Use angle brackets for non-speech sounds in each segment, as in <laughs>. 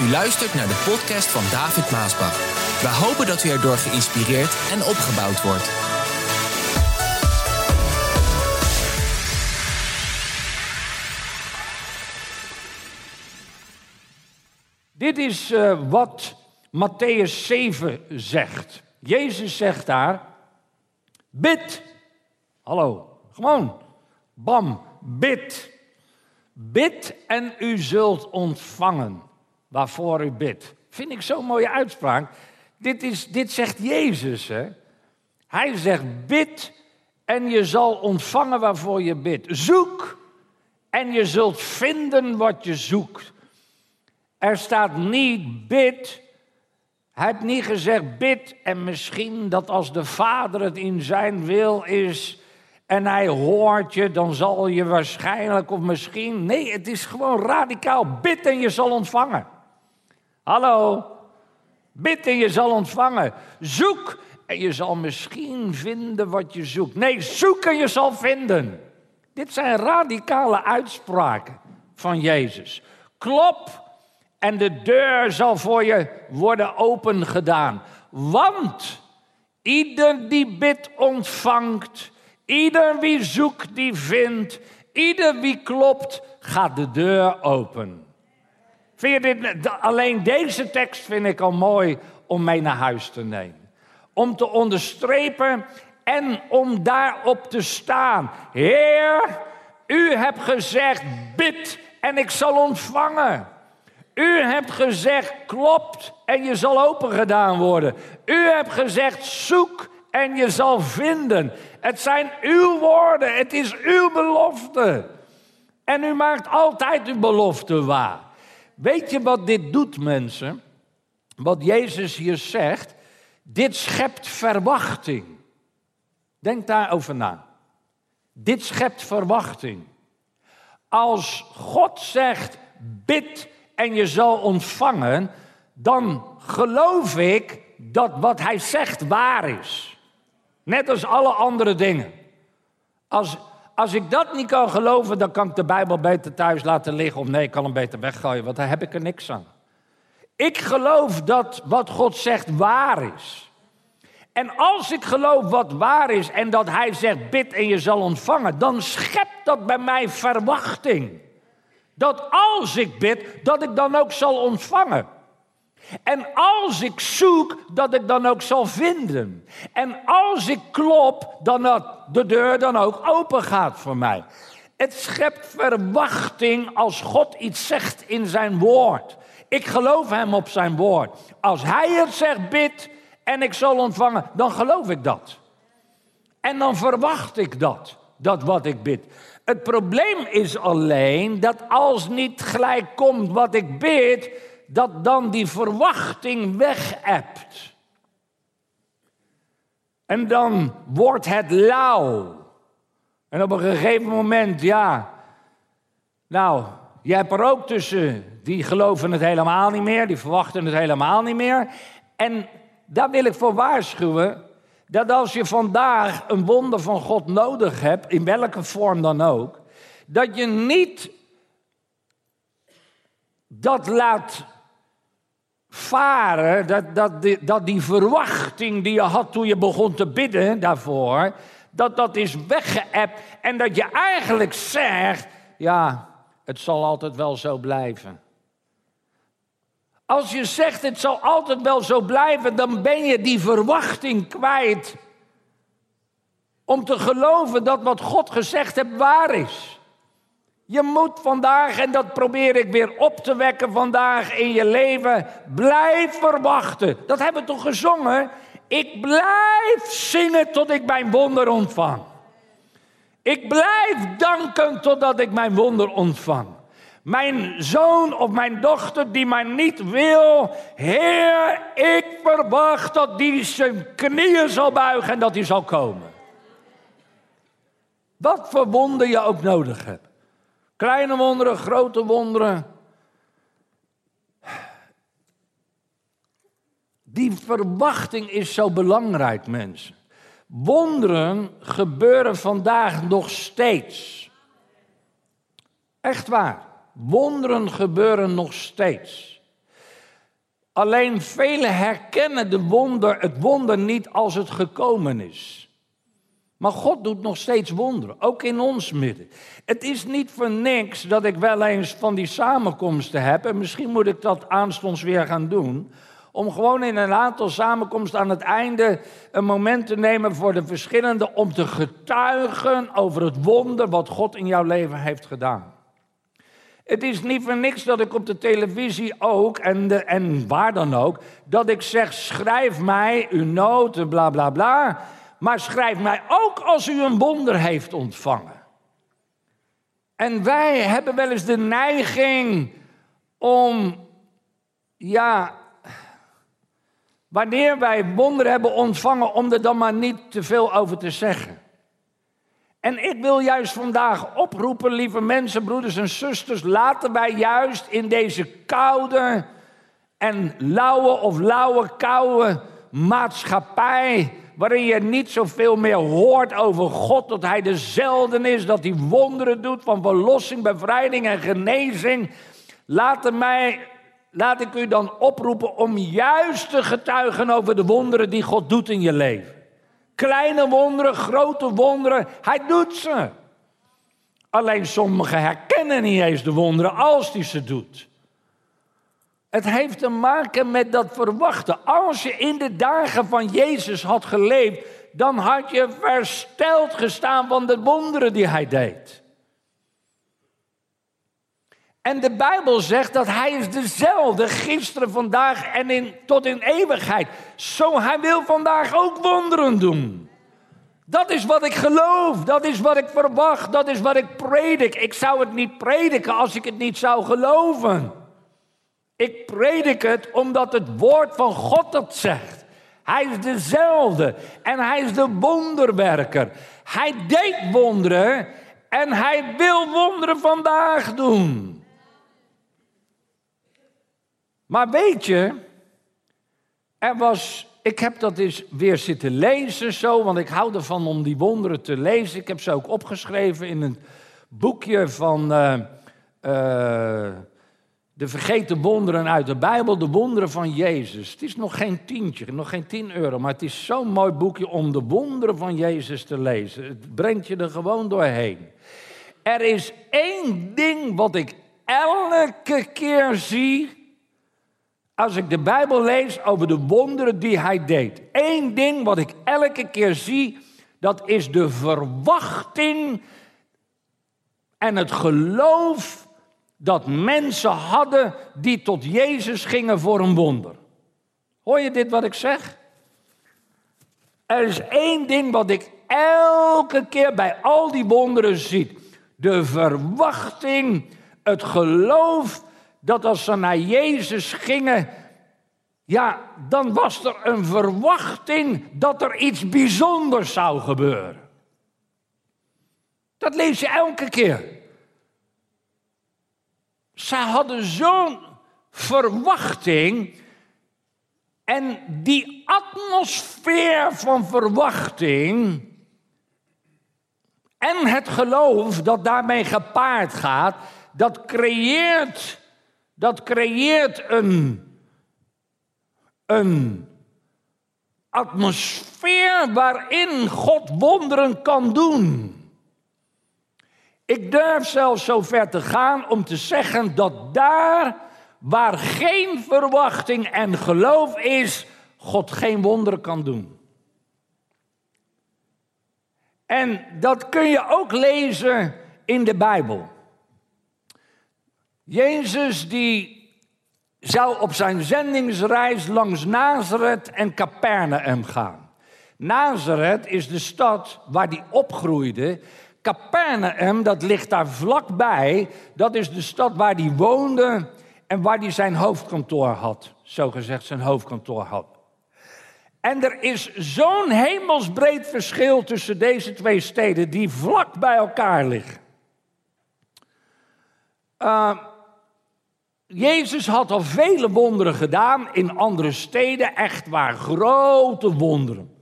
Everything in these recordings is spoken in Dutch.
u luistert naar de podcast van David Maasbach. We hopen dat u erdoor geïnspireerd en opgebouwd wordt. Dit is uh, wat Matthäus 7 zegt. Jezus zegt daar: Bid. Hallo, gewoon. Bam, bid. Bid en u zult ontvangen waarvoor u bidt. Vind ik zo'n mooie uitspraak. Dit, is, dit zegt Jezus. Hè? Hij zegt: Bid en je zal ontvangen waarvoor je bidt. Zoek en je zult vinden wat je zoekt. Er staat niet bid. Hij heeft niet gezegd bid en misschien dat als de Vader het in zijn wil is en hij hoort je, dan zal je waarschijnlijk of misschien. Nee, het is gewoon radicaal. Bid en je zal ontvangen. Hallo? Bid en je zal ontvangen. Zoek en je zal misschien vinden wat je zoekt. Nee, zoek en je zal vinden. Dit zijn radicale uitspraken van Jezus. Klop en de deur zal voor je worden opengedaan. Want ieder die bidt ontvangt, ieder wie zoekt die vindt, ieder wie klopt gaat de deur open. Vind je dit, alleen deze tekst vind ik al mooi om mee naar huis te nemen. Om te onderstrepen en om daarop te staan. Heer, u hebt gezegd, bid en ik zal ontvangen. U hebt gezegd, klopt en je zal opengedaan worden. U hebt gezegd, zoek en je zal vinden. Het zijn uw woorden, het is uw belofte. En u maakt altijd uw belofte waar. Weet je wat dit doet, mensen? Wat Jezus hier zegt, dit schept verwachting. Denk daarover na. Dit schept verwachting. Als God zegt, bid en je zal ontvangen, dan geloof ik dat wat hij zegt waar is. Net als alle andere dingen. Als, als ik dat niet kan geloven, dan kan ik de Bijbel beter thuis laten liggen. Of nee, ik kan hem beter weggooien, want daar heb ik er niks aan. Ik geloof dat wat God zegt waar is. En als ik geloof wat waar is en dat Hij zegt bid en je zal ontvangen, dan schept dat bij mij verwachting. Dat als ik bid, dat ik dan ook zal ontvangen. En als ik zoek, dat ik dan ook zal vinden. En als ik klop, dan dat de deur dan ook open gaat voor mij. Het schept verwachting als God iets zegt in zijn woord. Ik geloof hem op zijn woord. Als hij het zegt, bid en ik zal ontvangen, dan geloof ik dat. En dan verwacht ik dat, dat wat ik bid. Het probleem is alleen dat als niet gelijk komt wat ik bid, dat dan die verwachting wegebt. En dan wordt het lauw. En op een gegeven moment, ja. Nou, je hebt er ook tussen die geloven het helemaal niet meer, die verwachten het helemaal niet meer. En daar wil ik voor waarschuwen dat als je vandaag een wonder van God nodig hebt, in welke vorm dan ook, dat je niet dat laat varen, dat, dat, die, dat die verwachting die je had toen je begon te bidden daarvoor, dat dat is weggeëpt en dat je eigenlijk zegt, ja, het zal altijd wel zo blijven. Als je zegt het zal altijd wel zo blijven, dan ben je die verwachting kwijt. Om te geloven dat wat God gezegd heeft waar is. Je moet vandaag, en dat probeer ik weer op te wekken vandaag in je leven, blijf verwachten. Dat hebben we toch gezongen? Ik blijf zingen tot ik mijn wonder ontvang. Ik blijf danken totdat ik mijn wonder ontvang. Mijn zoon of mijn dochter die mij niet wil, Heer, ik verwacht dat die zijn knieën zal buigen en dat hij zal komen. Wat voor wonder je ook nodig hebt. Kleine wonderen, grote wonderen. Die verwachting is zo belangrijk, mensen. Wonderen gebeuren vandaag nog steeds. Echt waar. Wonderen gebeuren nog steeds. Alleen velen herkennen de wonder, het wonder niet als het gekomen is. Maar God doet nog steeds wonderen, ook in ons midden. Het is niet voor niks dat ik wel eens van die samenkomsten heb. En misschien moet ik dat aanstonds weer gaan doen. Om gewoon in een aantal samenkomsten aan het einde een moment te nemen voor de verschillende. Om te getuigen over het wonder wat God in jouw leven heeft gedaan. Het is niet voor niks dat ik op de televisie ook, en, de, en waar dan ook, dat ik zeg: schrijf mij uw noten, bla bla bla. Maar schrijf mij ook als u een wonder heeft ontvangen. En wij hebben wel eens de neiging om, ja, wanneer wij wonderen hebben ontvangen, om er dan maar niet te veel over te zeggen. En ik wil juist vandaag oproepen, lieve mensen, broeders en zusters, laten wij juist in deze koude en lauwe of lauwe koude maatschappij, waarin je niet zoveel meer hoort over God, dat Hij dezelfde is, dat Hij wonderen doet van verlossing, bevrijding en genezing. Laat, mij, laat ik u dan oproepen om juist te getuigen over de wonderen die God doet in je leven. Kleine wonderen, grote wonderen, Hij doet ze. Alleen sommigen herkennen niet eens de wonderen als hij ze doet. Het heeft te maken met dat verwachten. Als je in de dagen van Jezus had geleefd, dan had je versteld gestaan van de wonderen die hij deed. En de Bijbel zegt dat hij is dezelfde gisteren, vandaag en in, tot in eeuwigheid. Zo hij wil vandaag ook wonderen doen. Dat is wat ik geloof, dat is wat ik verwacht, dat is wat ik predik. Ik zou het niet prediken als ik het niet zou geloven. Ik predik het omdat het woord van God het zegt. Hij is dezelfde en hij is de wonderwerker. Hij deed wonderen en hij wil wonderen vandaag doen. Maar weet je, er was, ik heb dat eens weer zitten lezen zo, want ik hou ervan om die wonderen te lezen. Ik heb ze ook opgeschreven in een boekje van uh, de vergeten wonderen uit de Bijbel, de wonderen van Jezus. Het is nog geen tientje, nog geen tien euro, maar het is zo'n mooi boekje om de wonderen van Jezus te lezen. Het brengt je er gewoon doorheen. Er is één ding wat ik elke keer zie als ik de Bijbel lees over de wonderen die hij deed. Eén ding wat ik elke keer zie, dat is de verwachting en het geloof dat mensen hadden die tot Jezus gingen voor een wonder. Hoor je dit wat ik zeg? Er is één ding wat ik elke keer bij al die wonderen zie. De verwachting, het geloof dat als ze naar Jezus gingen, ja, dan was er een verwachting dat er iets bijzonders zou gebeuren. Dat lees je elke keer. Ze hadden zo'n verwachting. En die atmosfeer van verwachting. En het geloof dat daarmee gepaard gaat. Dat creëert dat creëert een, een atmosfeer waarin God wonderen kan doen. Ik durf zelfs zo ver te gaan om te zeggen dat daar waar geen verwachting en geloof is, God geen wonderen kan doen. En dat kun je ook lezen in de Bijbel. Jezus die zou op zijn zendingsreis langs Nazareth en Capernaum gaan. Nazareth is de stad waar hij opgroeide. Capernaum, dat ligt daar vlakbij. Dat is de stad waar hij woonde en waar hij zijn hoofdkantoor had. Zo gezegd, zijn hoofdkantoor had. En er is zo'n hemelsbreed verschil tussen deze twee steden die vlak bij elkaar liggen. Uh, Jezus had al vele wonderen gedaan in andere steden, echt waar, grote wonderen.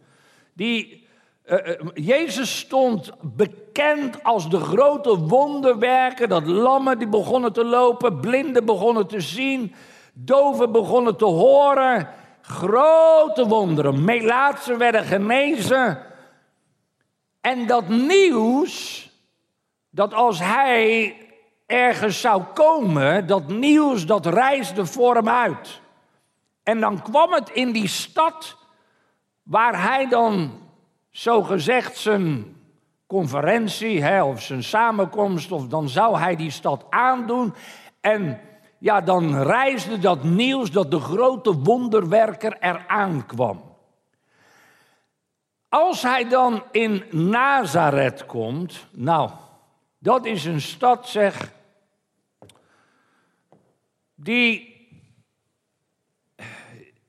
Die, uh, Jezus stond bekend als de grote wonderwerker, dat lammen die begonnen te lopen, blinden begonnen te zien, Doven begonnen te horen. Grote wonderen. Melaatsen werden genezen. En dat nieuws, dat als hij ergens zou komen, dat nieuws dat reisde voor hem uit. En dan kwam het in die stad waar hij dan zogezegd zijn conferentie hè, of zijn samenkomst, of dan zou hij die stad aandoen. En ja, dan reisde dat nieuws dat de grote wonderwerker eraan kwam. Als hij dan in Nazareth komt, nou, dat is een stad, zeg, die.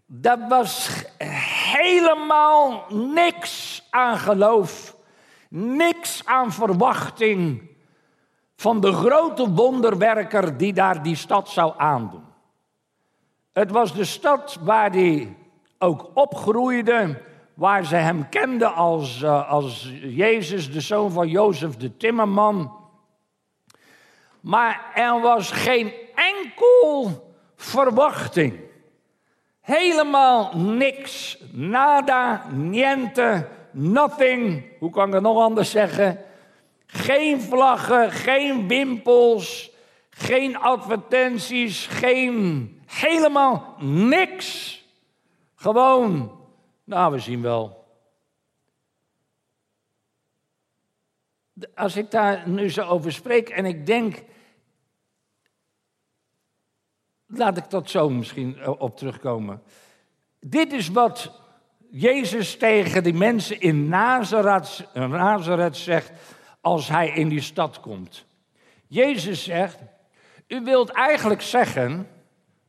Dat was helemaal niks aan geloof, niks aan verwachting van de grote wonderwerker die daar die stad zou aandoen. Het was de stad waar hij ook opgroeide, waar ze hem kenden als, uh, als Jezus, de zoon van Jozef de Timmerman. Maar er was geen enkel verwachting. Helemaal niks. Nada, niente, nothing. Hoe kan ik het nog anders zeggen? Geen vlaggen, geen wimpels, geen advertenties, geen. helemaal niks. Gewoon, nou, we zien wel. Als ik daar nu zo over spreek en ik denk. Laat ik dat zo misschien eh, op terugkomen. Dit is wat Jezus tegen die mensen in Nazareth, Nazareth zegt als hij in die stad komt. Jezus zegt, u wilt eigenlijk zeggen,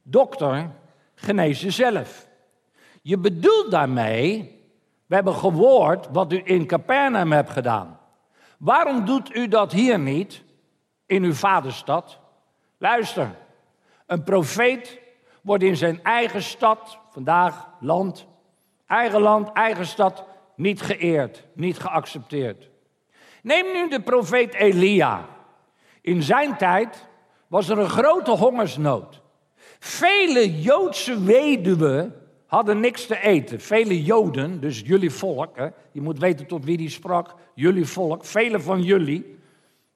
dokter, genees jezelf. Je bedoelt daarmee, we hebben gehoord wat u in Capernaum hebt gedaan. Waarom doet u dat hier niet, in uw vaderstad? Luister, een profeet wordt in zijn eigen stad, vandaag land, eigen land, eigen stad, niet geëerd, niet geaccepteerd. Neem nu de profeet Elia. In zijn tijd was er een grote hongersnood. Vele Joodse weduwen hadden niks te eten. Vele Joden, dus jullie volk, hè, je moet weten tot wie die sprak, jullie volk, vele van jullie,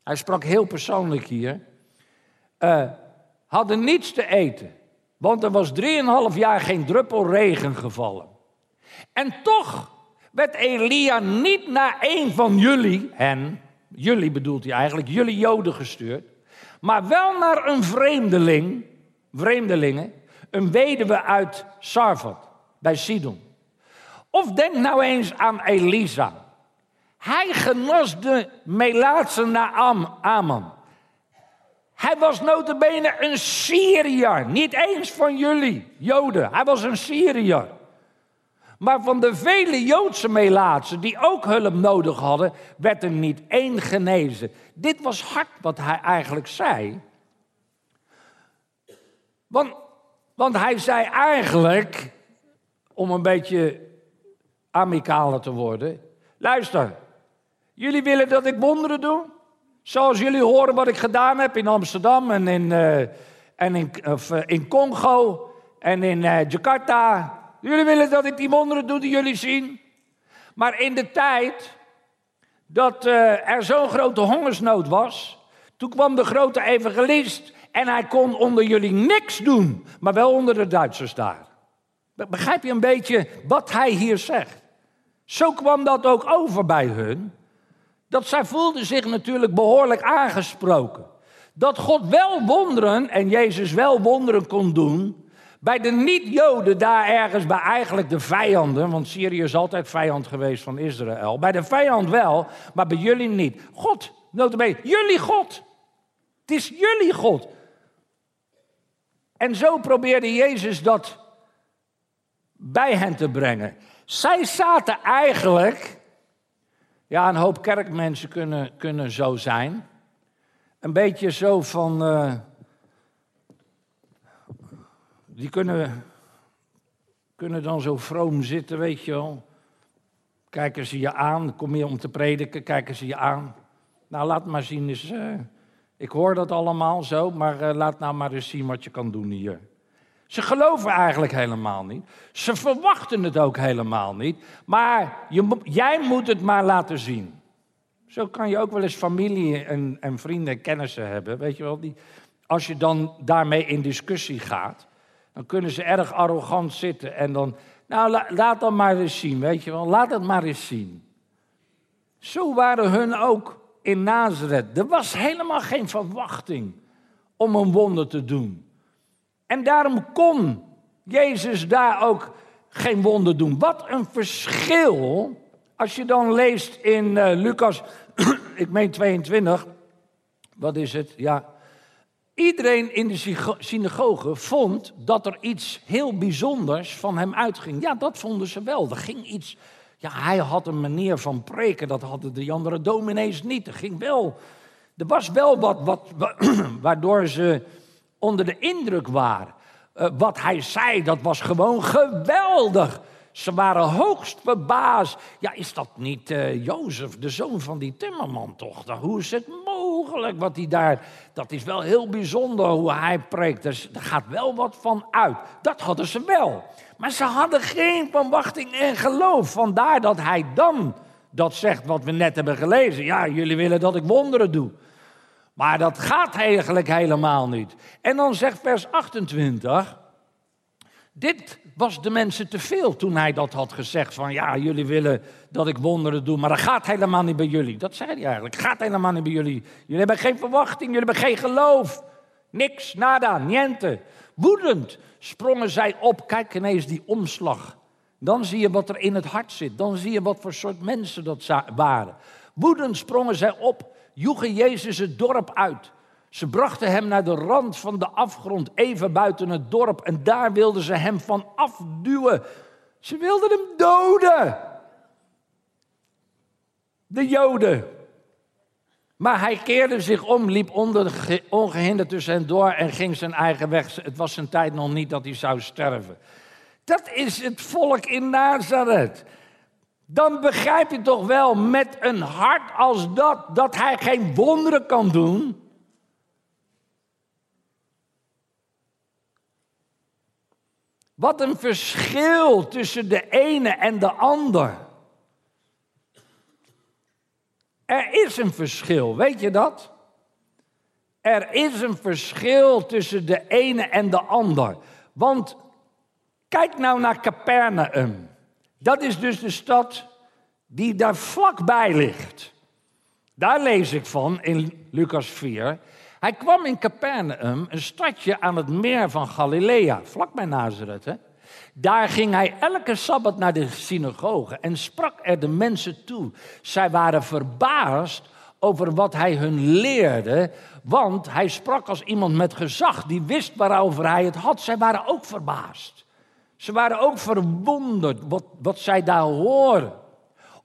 hij sprak heel persoonlijk hier, uh, hadden niets te eten. Want er was drieënhalf jaar geen druppel regen gevallen. En toch werd Elia niet naar een van jullie, hen, jullie bedoelt hij eigenlijk, jullie Joden gestuurd, maar wel naar een vreemdeling, vreemdelingen, een weduwe uit Sarfat, bij Sidon. Of denk nou eens aan Elisa. Hij genas de Melaatse Naam, Aman. Hij was notabene een Syriër, niet eens van jullie, Joden. Hij was een Syriër. Maar van de vele Joodse melaatsen die ook hulp nodig hadden, werd er niet één genezen. Dit was hard wat hij eigenlijk zei. Want, want hij zei eigenlijk, om een beetje amicaler te worden: luister, jullie willen dat ik wonderen doe? Zoals jullie horen wat ik gedaan heb in Amsterdam en in, uh, en in, of, uh, in Congo en in uh, Jakarta Jullie willen dat ik die wonderen doe die jullie zien. Maar in de tijd dat er zo'n grote hongersnood was, toen kwam de grote evangelist en hij kon onder jullie niks doen, maar wel onder de Duitsers daar. Begrijp je een beetje wat hij hier zegt? Zo kwam dat ook over bij hun. Dat zij voelden zich natuurlijk behoorlijk aangesproken. Dat God wel wonderen en Jezus wel wonderen kon doen, bij de niet-Joden daar ergens, bij eigenlijk de vijanden, want Syrië is altijd vijand geweest van Israël. Bij de vijand wel, maar bij jullie niet. God, notabene, jullie God. Het is jullie God. En zo probeerde Jezus dat bij hen te brengen. Zij zaten eigenlijk, ja, een hoop kerkmensen kunnen, kunnen zo zijn. Een beetje zo van, uh, die kunnen, kunnen dan zo vroom zitten, weet je wel. Kijken ze je aan, kom je om te prediken, kijken ze je aan. Nou, laat maar zien eens. Uh, ik hoor dat allemaal zo, maar uh, laat nou maar eens zien wat je kan doen hier. Ze geloven eigenlijk helemaal niet. Ze verwachten het ook helemaal niet. Maar je, jij moet het maar laten zien. Zo kan je ook wel eens familie en, en vrienden en kennissen hebben. Weet je wel, die, als je dan daarmee in discussie gaat, dan kunnen ze erg arrogant zitten en dan, nou laat dan maar eens zien, weet je wel, laat het maar eens zien. Zo waren hun ook in Nazareth. Er was helemaal geen verwachting om een wonder te doen. En daarom kon Jezus daar ook geen wonder doen. Wat een verschil als je dan leest in uh, Lucas, <clears throat> ik meen 22, wat is het? Ja. Iedereen in de synagoge vond dat er iets heel bijzonders van hem uitging. Ja, dat vonden ze wel. Er ging iets. Ja, hij had een manier van preken, dat hadden de andere dominees niet. Er ging wel. Er was wel wat, wat <clears throat> waardoor ze onder de indruk waren. Uh, wat hij zei, dat was gewoon geweldig. Ze waren hoogst verbaasd. Ja, is dat niet uh, Jozef, de zoon van die timmerman toch? Hoe is het mogelijk wat hij daar... Dat is wel heel bijzonder hoe hij preekt. Dus er gaat wel wat van uit. Dat hadden ze wel. Maar ze hadden geen verwachting en geloof. Vandaar dat hij dan dat zegt wat we net hebben gelezen. Ja, jullie willen dat ik wonderen doe. Maar dat gaat eigenlijk helemaal niet. En dan zegt vers 28... Dit was de mensen te veel toen hij dat had gezegd. Van ja, jullie willen dat ik wonderen doe, maar dat gaat helemaal niet bij jullie. Dat zei hij eigenlijk. Gaat helemaal niet bij jullie. Jullie hebben geen verwachting, jullie hebben geen geloof. Niks, nada, niente. Woedend sprongen zij op. Kijk ineens die omslag. Dan zie je wat er in het hart zit. Dan zie je wat voor soort mensen dat waren. Woedend sprongen zij op, joegen Jezus het dorp uit. Ze brachten hem naar de rand van de afgrond, even buiten het dorp, en daar wilden ze hem van afduwen. Ze wilden hem doden. De Joden. Maar hij keerde zich om, liep ongehinderd tussen hen door en ging zijn eigen weg. Het was zijn tijd nog niet dat hij zou sterven. Dat is het volk in Nazareth. Dan begrijp je toch wel met een hart als dat, dat hij geen wonderen kan doen. Wat een verschil tussen de ene en de ander. Er is een verschil, weet je dat? Er is een verschil tussen de ene en de ander. Want kijk nou naar Capernaum. Dat is dus de stad die daar vlakbij ligt. Daar lees ik van in Lucas 4. Hij kwam in Capernaum, een stadje aan het meer van Galilea, vlakbij Nazareth. Daar ging hij elke sabbat naar de synagoge en sprak er de mensen toe. Zij waren verbaasd over wat hij hun leerde, want hij sprak als iemand met gezag, die wist waarover hij het had. Zij waren ook verbaasd. Ze waren ook verwonderd wat, wat zij daar hoorden.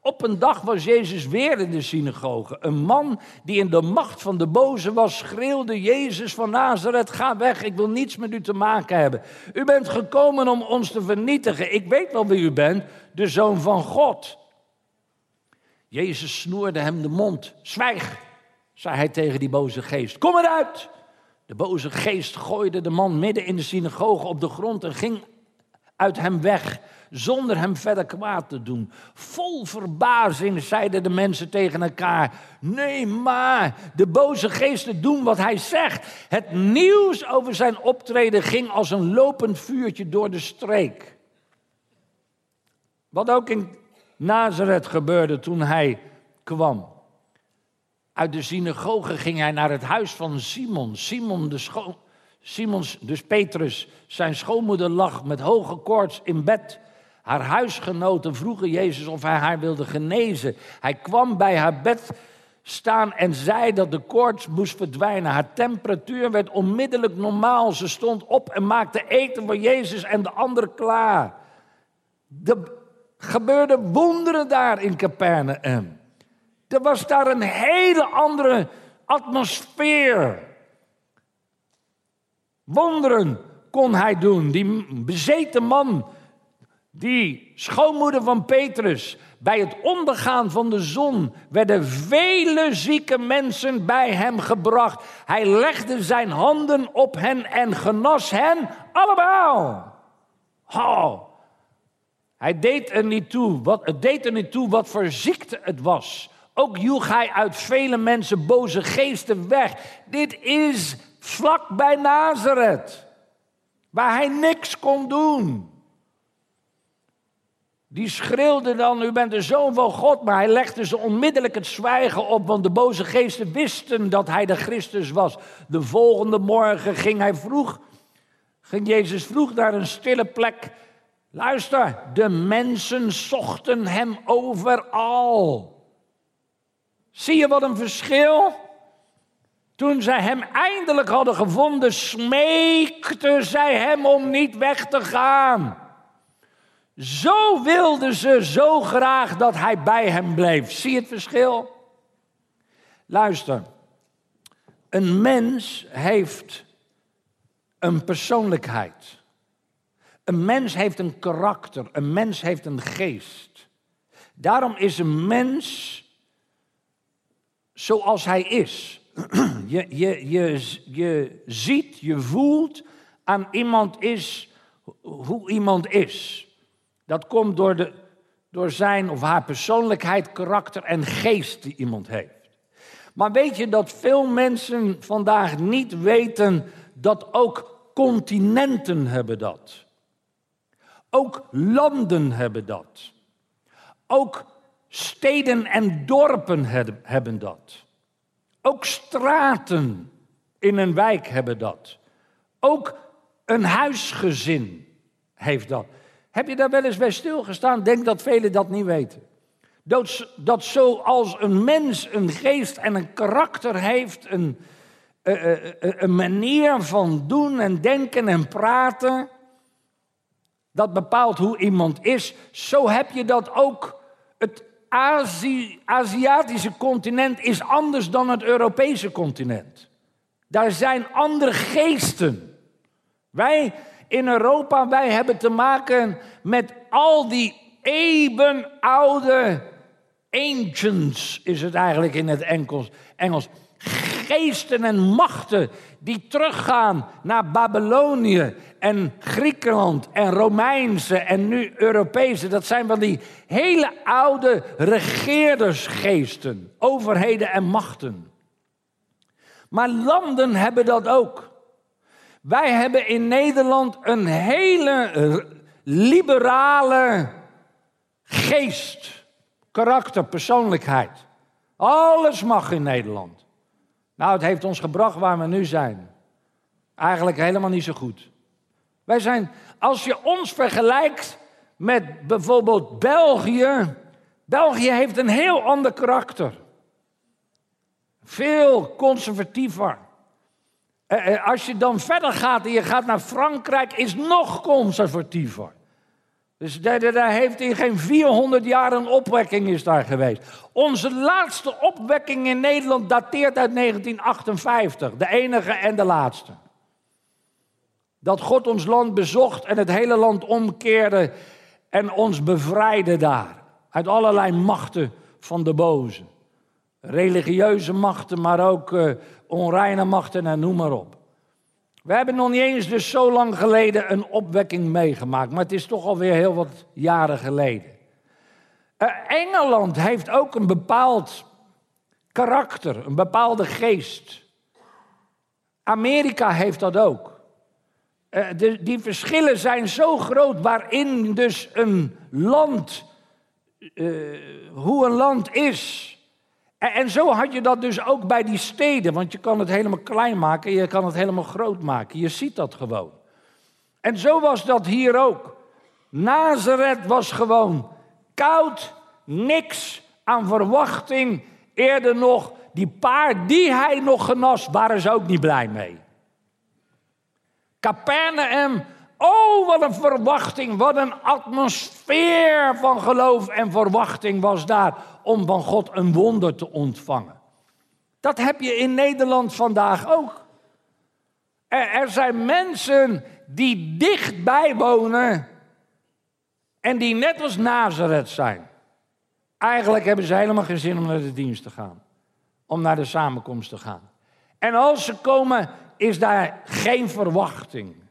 Op een dag was Jezus weer in de synagoge. Een man die in de macht van de boze was, schreeuwde Jezus van Nazareth, ga weg, ik wil niets met u te maken hebben. U bent gekomen om ons te vernietigen. Ik weet wel wie u bent, de zoon van God. Jezus snoerde hem de mond. Zwijg, zei hij tegen die boze geest. Kom eruit. De boze geest gooide de man midden in de synagoge op de grond en ging uit hem weg zonder hem verder kwaad te doen. Vol verbazing zeiden de mensen tegen elkaar: Nee, maar de boze geesten doen wat hij zegt. Het nieuws over zijn optreden ging als een lopend vuurtje door de streek. Wat ook in Nazareth gebeurde toen hij kwam. Uit de synagoge ging hij naar het huis van Simon. Simon de schoon. Simons, dus Petrus, zijn schoonmoeder lag met hoge koorts in bed. Haar huisgenoten vroegen Jezus of hij haar wilde genezen. Hij kwam bij haar bed staan en zei dat de koorts moest verdwijnen. Haar temperatuur werd onmiddellijk normaal. Ze stond op en maakte eten voor Jezus en de anderen klaar. Er gebeurden wonderen daar in Capernaum. Er was daar een hele andere atmosfeer. Wonderen kon hij doen. Die bezeten man die schoonmoeder van Petrus Bij het ondergaan van de zon werden vele zieke mensen bij hem gebracht. Hij legde zijn handen op hen en genas hen allemaal. Hij deed er niet toe, wat, het deed er niet toe wat voor ziekte het was. Ook joeg hij uit vele mensen boze geesten weg. Dit is vlak bij Nazareth, waar hij niks kon doen. Die schreeuwde dan, u bent de zoon van God, maar hij legde ze onmiddellijk het zwijgen op, want de boze geesten wisten dat hij de Christus was. De volgende morgen ging hij vroeg, ging Jezus vroeg naar een stille plek. Luister, de mensen zochten hem overal. Zie je wat een verschil? Toen zij hem eindelijk hadden gevonden, smeekten zij hem om niet weg te gaan. Zo wilden ze zo graag dat hij bij hem bleef. Zie het verschil? Luister, een mens heeft een persoonlijkheid. Een mens heeft een karakter, een mens heeft een geest. Daarom is een mens zoals hij is. Je, je, je, je ziet, je voelt aan iemand is hoe iemand is. Dat komt door, de, door zijn of haar persoonlijkheid, karakter en geest die iemand heeft. Maar weet je dat veel mensen vandaag niet weten dat ook continenten hebben dat. Ook landen hebben dat. Ook steden en dorpen hebben dat. Ook straten in een wijk hebben dat. Ook een huisgezin heeft dat. Heb je daar wel eens bij stilgestaan? Denk dat velen dat niet weten. Dat, dat zoals een mens een geest en een karakter heeft, een, uh, uh, een manier van doen en denken en praten, dat bepaalt hoe iemand is, zo heb je dat ook. Het Azië, Aziatische continent is anders dan het Europese continent. Daar zijn andere geesten. Wij in Europa, wij hebben te maken met al die eeuwenoude ancients, is het eigenlijk in het. Engels. Geesten en machten die teruggaan naar Babylonië en Griekenland en Romeinse en nu Europese. Dat zijn wel die hele oude regeerdersgeesten, overheden en machten. Maar landen hebben dat ook. Wij hebben in Nederland een hele liberale geest, karakter, persoonlijkheid. Alles mag in Nederland. Nou, het heeft ons gebracht waar we nu zijn. Eigenlijk helemaal niet zo goed. Wij zijn, als je ons vergelijkt met bijvoorbeeld België. België heeft een heel ander karakter. Veel conservatiever. Eh, eh, als je dan verder gaat en je gaat naar Frankrijk, is nog conservatiever. Dus daar, daar heeft in geen 400 jaar een opwekking is daar geweest. Onze laatste opwekking in Nederland dateert uit 1958. De enige en de laatste. Dat God ons land bezocht en het hele land omkeerde en ons bevrijdde daar. Uit allerlei machten van de boze. Religieuze machten, maar ook uh, onreine machten en noem maar op. We hebben nog niet eens dus zo lang geleden een opwekking meegemaakt, maar het is toch alweer heel wat jaren geleden. Uh, Engeland heeft ook een bepaald karakter, een bepaalde geest. Amerika heeft dat ook. De, die verschillen zijn zo groot waarin dus een land, uh, hoe een land is. En zo had je dat dus ook bij die steden, want je kan het helemaal klein maken, je kan het helemaal groot maken. Je ziet dat gewoon. En zo was dat hier ook. Nazareth was gewoon koud, niks aan verwachting. Eerder nog, die paar die hij nog genas, waren ze ook niet blij mee. Capernaum, oh wat een verwachting, wat een atmosfeer van geloof en verwachting was daar om van God een wonder te ontvangen. Dat heb je in Nederland vandaag ook. Er, zijn mensen die dichtbij wonen en die net als Nazareth zijn. Eigenlijk hebben ze helemaal geen zin om naar de dienst te gaan. Om naar de samenkomst te gaan. En als ze komen, is daar geen verwachting.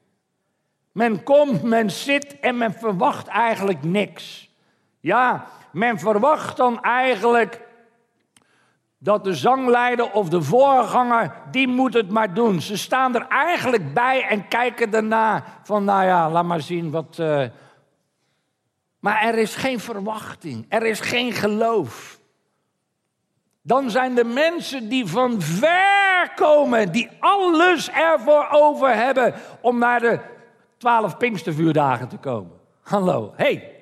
Men komt, men zit en men verwacht eigenlijk niks. Ja, men verwacht dan eigenlijk dat de zangleider of de voorganger, die moet het maar doen. Ze staan er eigenlijk bij en kijken daarna van, nou ja, laat maar zien wat... Uh... Maar er is geen verwachting, er is geen geloof. Dan zijn de mensen die van ver komen, die alles ervoor over hebben om naar de twaalf Pinkstervuurdagen te komen. Hallo, hey,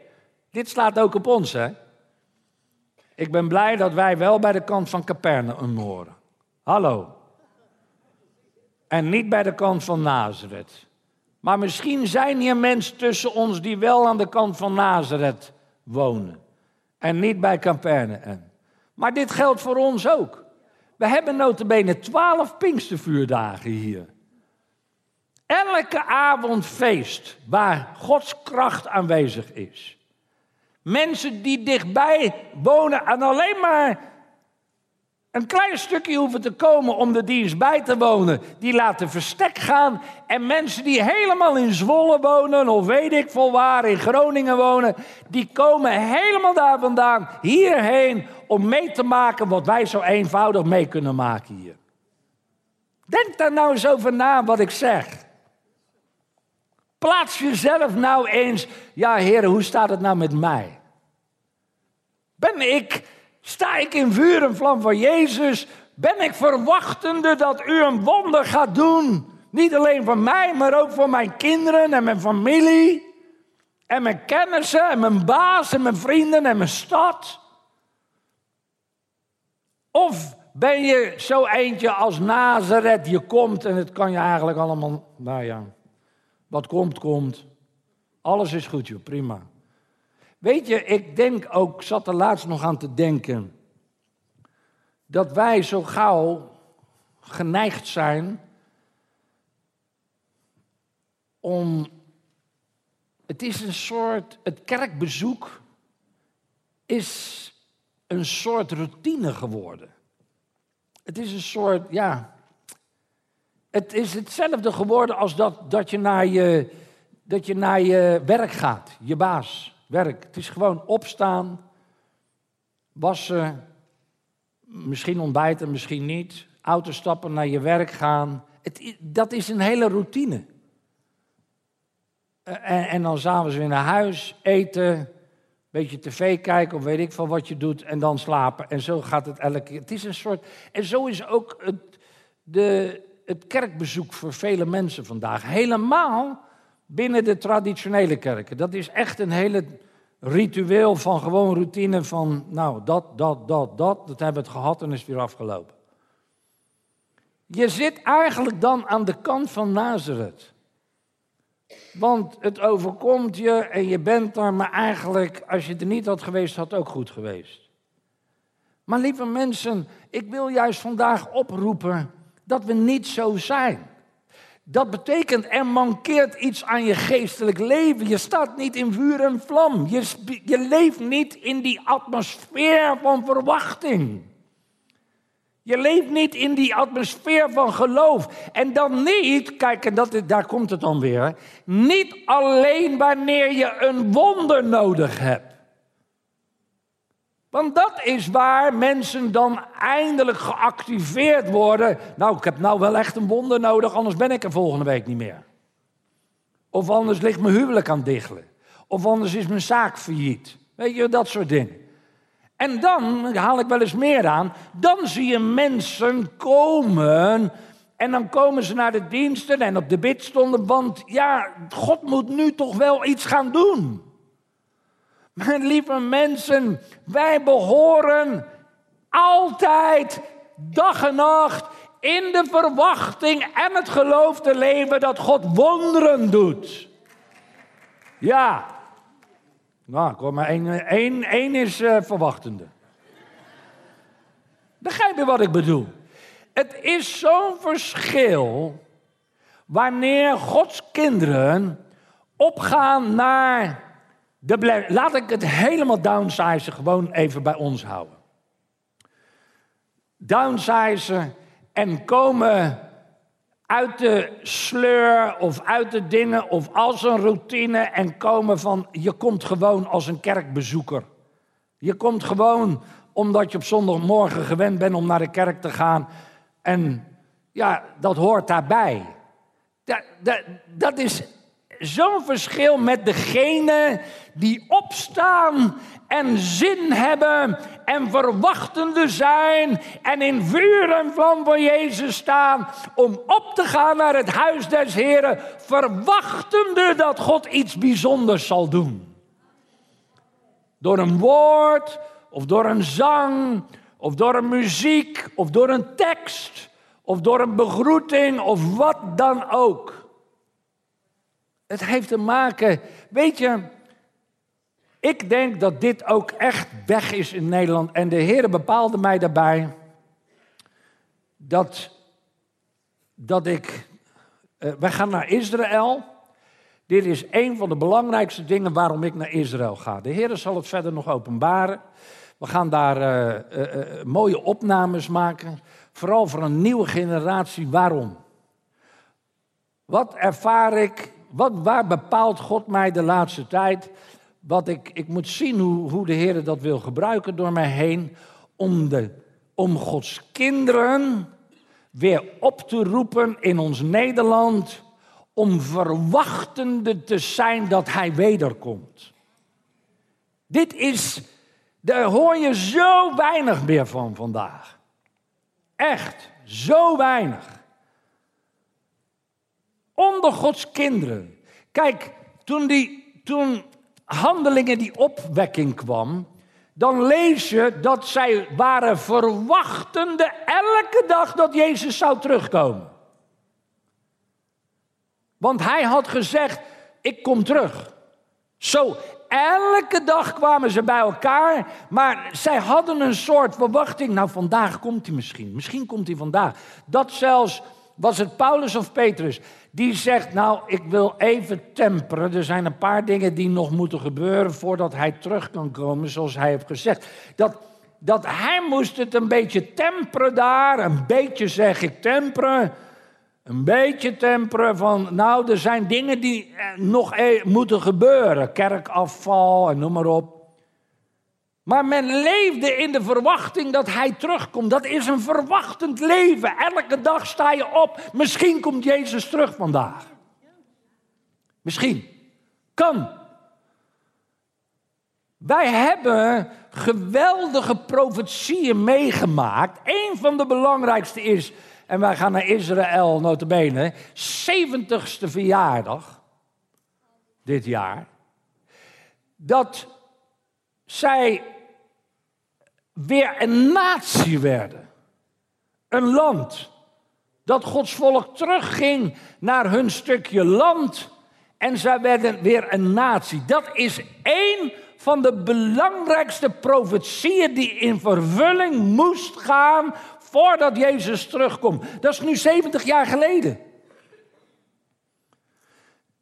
dit slaat ook op ons, hè? Ik ben blij dat wij wel bij de kant van Capernaum horen. Hallo. En niet bij de kant van Nazareth. Maar misschien zijn hier mensen tussen ons die wel aan de kant van Nazareth wonen. En niet bij Capernaum. Maar dit geldt voor ons ook. We hebben notabene twaalf Pinkstervuurdagen hier. Elke avond feest waar Gods kracht aanwezig is. Mensen die dichtbij wonen en alleen maar een klein stukje hoeven te komen om de dienst bij te wonen, die laten verstek gaan. En mensen die helemaal in Zwolle wonen, of weet ik veel waar, in Groningen wonen, die komen helemaal daar vandaan hierheen om mee te maken wat wij zo eenvoudig mee kunnen maken hier. Denk daar nou eens over na wat ik zeg. Plaats jezelf nou eens, ja heren, hoe staat het nou met mij? Ben ik, sta ik in vuur en vlam van Jezus? Ben ik verwachtende dat u een wonder gaat doen? Niet alleen voor mij, maar ook voor mijn kinderen en mijn familie. En mijn kennissen en mijn baas en mijn vrienden en mijn stad. Of ben je zo eentje als Nazareth, je komt en het kan je eigenlijk allemaal, nou ja, wat komt, komt. Alles is goed, joh, prima. Weet je, ik denk ook, zat er laatst nog aan te denken, dat wij zo gauw geneigd zijn om. Het is een soort. Het kerkbezoek is een soort routine geworden. Het is een soort, ja. Het is hetzelfde geworden als dat, dat, je, naar je, dat je naar je werk gaat, je baas werk. Het is gewoon opstaan, wassen, misschien ontbijten, misschien niet. Auto stappen, naar je werk gaan. Het, dat is een hele routine. Eh, en, en dan s'avonds weer naar huis, eten, beetje tv kijken of weet ik van wat je doet en dan slapen. En zo gaat het elke keer. Het is een soort. En zo is ook het, de, het kerkbezoek voor vele mensen vandaag. Helemaal binnen de traditionele kerken. Dat is echt een hele ritueel van gewoon routine van, nou, dat, dat, dat, dat, dat hebben we het gehad en is weer afgelopen. Je zit eigenlijk dan aan de kant van Nazareth. Want het overkomt je en je bent er, maar eigenlijk, als je er niet had geweest, had het ook goed geweest. Maar lieve mensen, ik wil juist vandaag oproepen dat we niet zo zijn. Dat betekent er mankeert iets aan je geestelijk leven. Je staat niet in vuur en vlam. Je, je leeft niet in die atmosfeer van verwachting. Je leeft niet in die atmosfeer van geloof. En dan niet, kijk, en dat, daar komt het dan weer. Niet alleen wanneer je een wonder nodig hebt. Want dat is waar mensen dan eindelijk geactiveerd worden. Nou, ik heb nou wel echt een wonder nodig, anders ben ik er volgende week niet meer. Of anders ligt mijn huwelijk aan het diggelen. Of anders is mijn zaak failliet. Weet je, dat soort dingen. En dan haal ik wel eens meer aan. Dan zie je mensen komen. En dan komen ze naar de diensten en op de bidstonden. Want ja, God moet nu toch wel iets gaan doen. Mijn lieve mensen, wij behoren altijd, dag en nacht, in de verwachting en het geloof te leven dat God wonderen doet. Ja. Nou, kom maar één, is uh, verwachtende. Begrijp je wat ik bedoel? Het is zo'n verschil wanneer Gods kinderen opgaan naar Laat ik het helemaal downsizen, gewoon even bij ons houden. Downsizen en komen uit de sleur of uit de dingen of als een routine en komen van je komt gewoon als een kerkbezoeker. Je komt gewoon omdat je op zondagmorgen gewend bent om naar de kerk te gaan en ja, dat hoort daarbij. Dat, dat is zo'n verschil met degene die opstaan en zin hebben en verwachtende zijn en in vuur en vlam voor Jezus staan om op te gaan naar het huis des Heren, verwachtende dat God iets bijzonders zal doen. Door een woord, of door een zang, of door een muziek, of door een tekst, of door een begroeting, of wat dan ook. Het heeft te maken, weet je, ik denk dat dit ook echt weg is in Nederland. En de Heer bepaalde mij daarbij dat, dat ik. Uh, wij gaan naar Israël. Dit is een van de belangrijkste dingen waarom ik naar Israël ga. De Heer zal het verder nog openbaren. We gaan daar uh, uh, mooie opnames maken. Vooral voor een nieuwe generatie. Waarom? Wat ervaar ik? Wat, waar bepaalt God mij de laatste tijd? Wat ik, ik moet zien hoe, hoe de Heer dat wil gebruiken door mij heen. Om, de, om Gods kinderen weer op te roepen in ons Nederland. Om verwachtende te zijn dat Hij wederkomt. Dit is, daar hoor je zo weinig meer van vandaag. Echt, zo weinig. Onder Gods kinderen. Kijk, toen, die, toen handelingen die opwekking kwam, dan lees je dat zij waren verwachtende elke dag dat Jezus zou terugkomen. Want hij had gezegd, ik kom terug. Zo, elke dag kwamen ze bij elkaar, maar zij hadden een soort verwachting. Nou, vandaag komt hij misschien, misschien komt hij vandaag. Dat zelfs, was het Paulus of Petrus, die zegt, nou, ik wil even temperen. Er zijn een paar dingen die nog moeten gebeuren voordat hij terug kan komen, zoals hij heeft gezegd. Dat, dat hij moest het een beetje temperen daar, een beetje zeg ik temperen. Een beetje temperen van, nou, er zijn dingen die nog e moeten gebeuren. Kerkafval en noem maar op. Maar men leefde in de verwachting dat hij terugkomt. Dat is een verwachtend leven. Elke dag sta je op. Misschien komt Jezus terug vandaag. Misschien. Kan. Wij hebben geweldige profetieën meegemaakt. Een van de belangrijkste is, en wij gaan naar Israël notabene, 70ste verjaardag dit jaar. Dat zij weer een natie werden. Een land. Dat Gods volk terugging naar hun stukje land. En zij werden weer een natie. Dat is één van de belangrijkste profetieën die in vervulling moest gaan voordat Jezus terugkomt. Dat is nu 70 jaar geleden.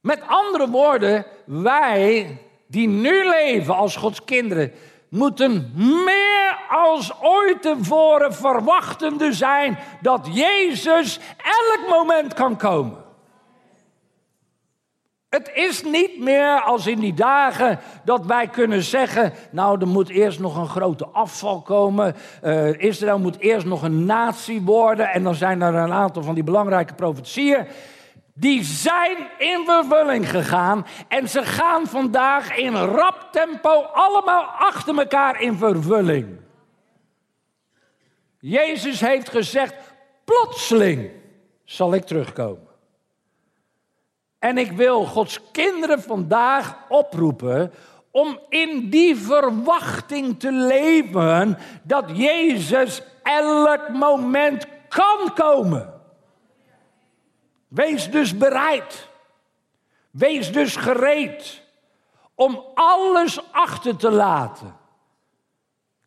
Met andere woorden, wij die nu leven als Gods kinderen, moeten meer als ooit tevoren verwachtende zijn dat Jezus elk moment kan komen. Het is niet meer als in die dagen dat wij kunnen zeggen, nou er moet eerst nog een grote afval komen, uh, Israël moet eerst nog een natie worden en dan zijn er een aantal van die belangrijke profetieën. Die zijn in vervulling gegaan en ze gaan vandaag in rap tempo allemaal achter elkaar in vervulling. Jezus heeft gezegd, plotseling zal ik terugkomen. En ik wil Gods kinderen vandaag oproepen om in die verwachting te leven dat Jezus elk moment kan komen. Wees dus bereid. Wees dus gereed om alles achter te laten.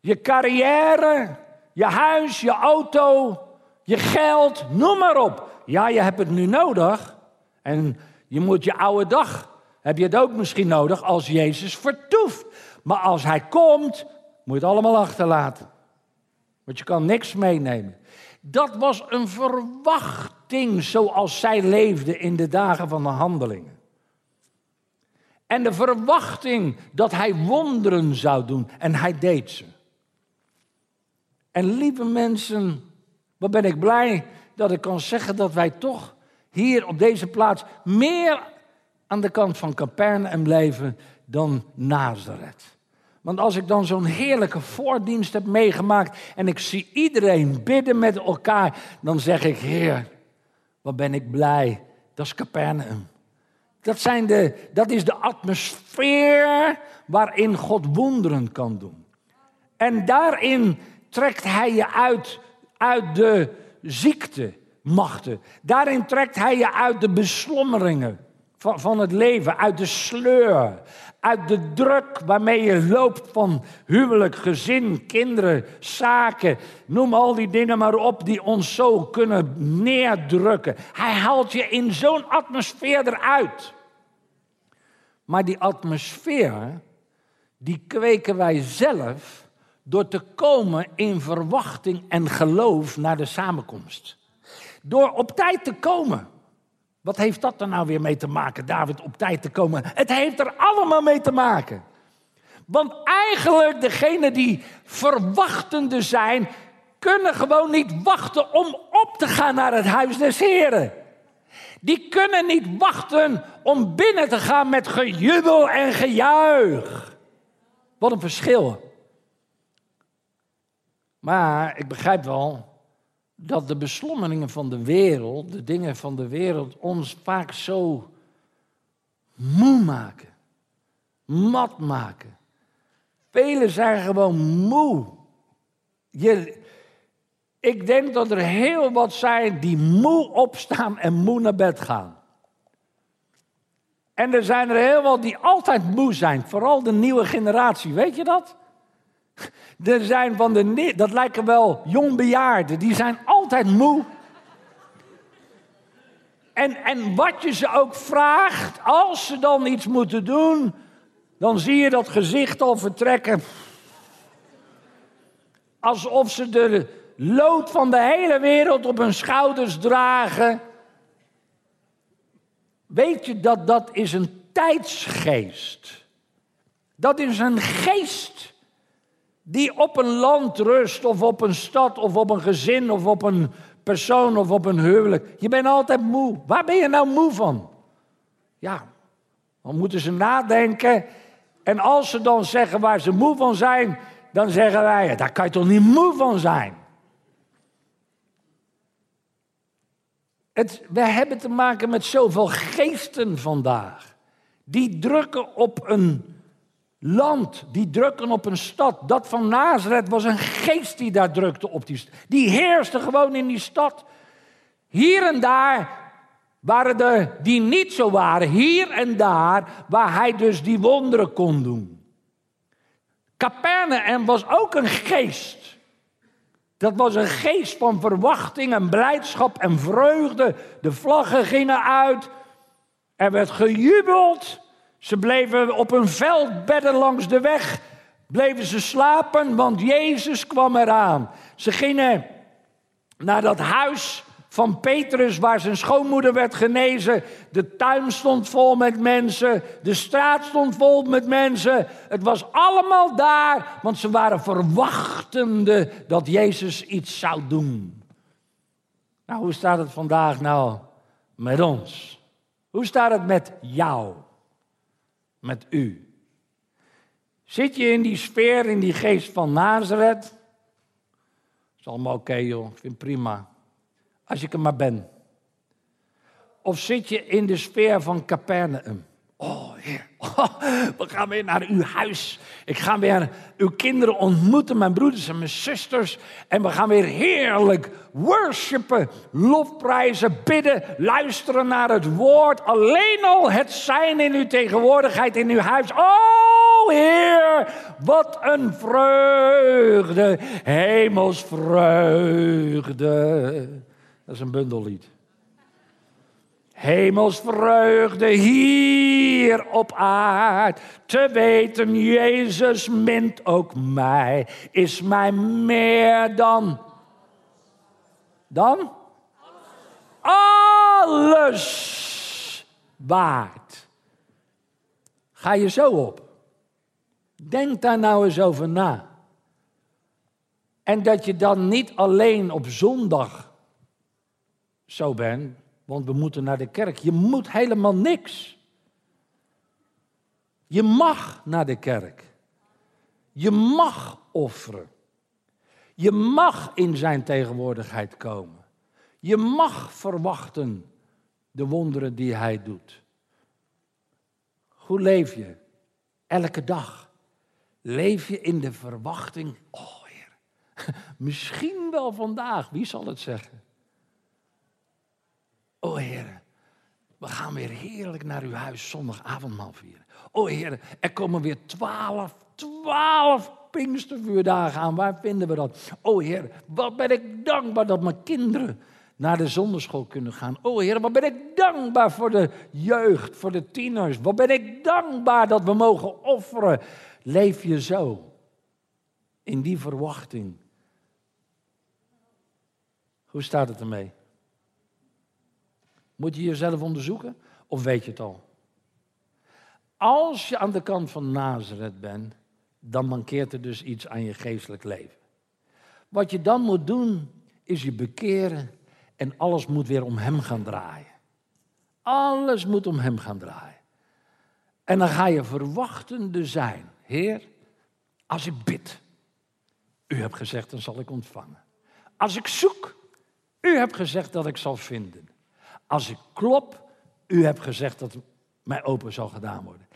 Je carrière, je huis, je auto, je geld, noem maar op. Ja, je hebt het nu nodig. En je moet je oude dag heb je het ook misschien nodig als Jezus vertoeft. Maar als hij komt, moet je het allemaal achterlaten. Want je kan niks meenemen. Dat was een verwachting zoals zij leefde in de dagen van de handelingen. En de verwachting dat hij wonderen zou doen. En hij deed ze. En lieve mensen, wat ben ik blij dat ik kan zeggen dat wij toch hier op deze plaats meer aan de kant van Capernaum blijven dan Nazareth. Want als ik dan zo'n heerlijke voordienst heb meegemaakt en ik zie iedereen bidden met elkaar, dan zeg ik, Heer, wat ben ik blij. Dat is Capernaum. Dat, zijn de, dat is de atmosfeer waarin God wonderen kan doen. En daarin trekt Hij je uit, uit de ziektemachten. Daarin trekt Hij je uit de beslommeringen van, van het leven, uit de sleur, uit de druk waarmee je loopt van huwelijk, gezin, kinderen, zaken. Noem al die dingen maar op die ons zo kunnen neerdrukken. Hij haalt je in zo'n atmosfeer eruit. Maar die atmosfeer, die kweken wij zelf door te komen in verwachting en geloof naar de samenkomst. Door op tijd te komen. Wat heeft dat er nou weer mee te maken, David, op tijd te komen? Het heeft er allemaal mee te maken. Want eigenlijk degenen die verwachtende zijn, kunnen gewoon niet wachten om op te gaan naar het huis des Heren. Die kunnen niet wachten om binnen te gaan met gejubel en gejuich. Wat een verschil. Maar ik begrijp wel dat de beslommeringen van de wereld, de dingen van de wereld, ons vaak zo moe maken, mat maken. Velen zijn gewoon moe. Je, ik denk dat er heel wat zijn die moe opstaan en moe naar bed gaan. En er zijn er heel wat die altijd moe zijn, vooral de nieuwe generatie, weet je dat? Er zijn van de, dat lijken wel jongbejaarden, die zijn altijd moe. En, en wat je ze ook vraagt, als ze dan iets moeten doen, dan zie je dat gezicht al vertrekken. Alsof ze de lood van de hele wereld op hun schouders dragen. Weet je dat dat is een tijdsgeest. Dat is een geest die op een land rust, of op een stad, of op een gezin, of op een persoon, of op een huwelijk. Je bent altijd moe. Waar ben je nou moe van? Ja, dan moeten ze nadenken. En als ze dan zeggen waar ze moe van zijn, dan zeggen wij, daar kan je toch niet moe van zijn? Het, we hebben te maken met zoveel geesten vandaag. Die drukken op een land, die drukken op een stad. Dat van Nazareth was een geest die daar drukte op die stad. Die heerste gewoon in die stad. Hier en daar waren er die niet zo waren. Hier en daar waar hij dus die wonderen kon doen. Capernaum was ook een geest. Dat was een geest van verwachting en blijdschap en vreugde. De vlaggen gingen uit. Er werd gejubeld. Ze bleven op een veldbedden langs de weg. Bleven ze slapen, want Jezus kwam eraan. Ze gingen naar dat huis van Petrus, waar zijn schoonmoeder werd genezen. De tuin stond vol met mensen. De straat stond vol met mensen. Het was allemaal daar, want ze waren verwachtende dat Jezus iets zou doen. Nou, hoe staat het vandaag nou met ons? Hoe staat het met jou? Met u. Zit je in die sfeer, in die geest van Nazareth? Is allemaal oké joh, ik vind prima. Als ik er maar ben. Of zit je in de sfeer van Capernaum? Oh, Heer, oh, we gaan weer naar uw huis. Ik ga weer uw kinderen ontmoeten, mijn broeders en mijn zusters. En we gaan weer heerlijk worshipen, lofprijzen, bidden, luisteren naar het woord. Alleen al het zijn in uw tegenwoordigheid in uw huis. Oh, Heer, wat een vreugde, hemelsvreugde. Dat is een bundellied. Hemelsvreugde hier op aard. Te weten, Jezus mint ook mij. Is mij meer dan. Dan? Alles waard. Ga je zo op. Denk daar nou eens over na. En dat je dan niet alleen op zondag zo bent, want we moeten naar de kerk. Je moet helemaal niks. Je mag naar de kerk. Je mag offeren. Je mag in zijn tegenwoordigheid komen. Je mag verwachten de wonderen die hij doet. Hoe leef je? Elke dag. Leef je in de verwachting, oh Heer, <laughs> misschien wel vandaag, wie zal het zeggen? Oh Heer, we gaan weer heerlijk naar uw huis zondagavondmaal vieren. Oh Heer, er komen weer twaalf, twaalf Pinkstervuurdagen aan. Waar vinden we dat? Oh Heer, wat ben ik dankbaar dat mijn kinderen naar de zonderschool kunnen gaan. Oh Heer, wat ben ik dankbaar voor de jeugd, voor de tieners. Wat ben ik dankbaar dat we mogen offeren. Leef je zo, in die verwachting. Hoe staat het ermee? Moet je jezelf onderzoeken of weet je het al? Als je aan de kant van Nazareth bent, dan mankeert er dus iets aan je geestelijk leven. Wat je dan moet doen, is je bekeren en alles moet weer om Hem gaan draaien. Alles moet om Hem gaan draaien. En dan ga je verwachtende zijn. Heer, als ik bid, u hebt gezegd, dan zal ik ontvangen. Als ik zoek, u hebt gezegd dat ik zal vinden. Als ik klop, u hebt gezegd dat mij open zal gedaan worden.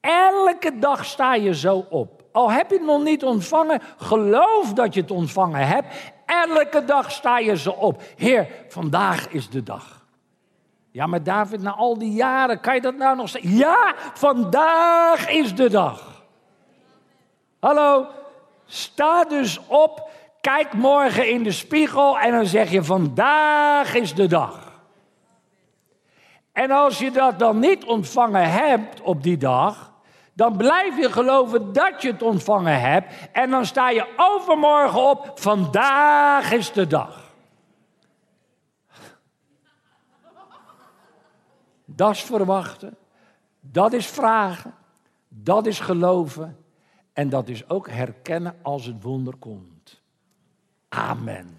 Elke dag sta je zo op. Al heb je het nog niet ontvangen, geloof dat je het ontvangen hebt. Elke dag sta je zo op. Heer, vandaag is de dag. Ja, maar David, na al die jaren, kan je dat nou nog zeggen? Ja, vandaag is de dag. Hallo, sta dus op, kijk morgen in de spiegel en dan zeg je: vandaag is de dag. En als je dat dan niet ontvangen hebt op die dag, dan blijf je geloven dat je het ontvangen hebt. En dan sta je overmorgen op, vandaag is de dag. Dat is verwachten, dat is vragen, dat is geloven en dat is ook herkennen als het wonder komt. Amen.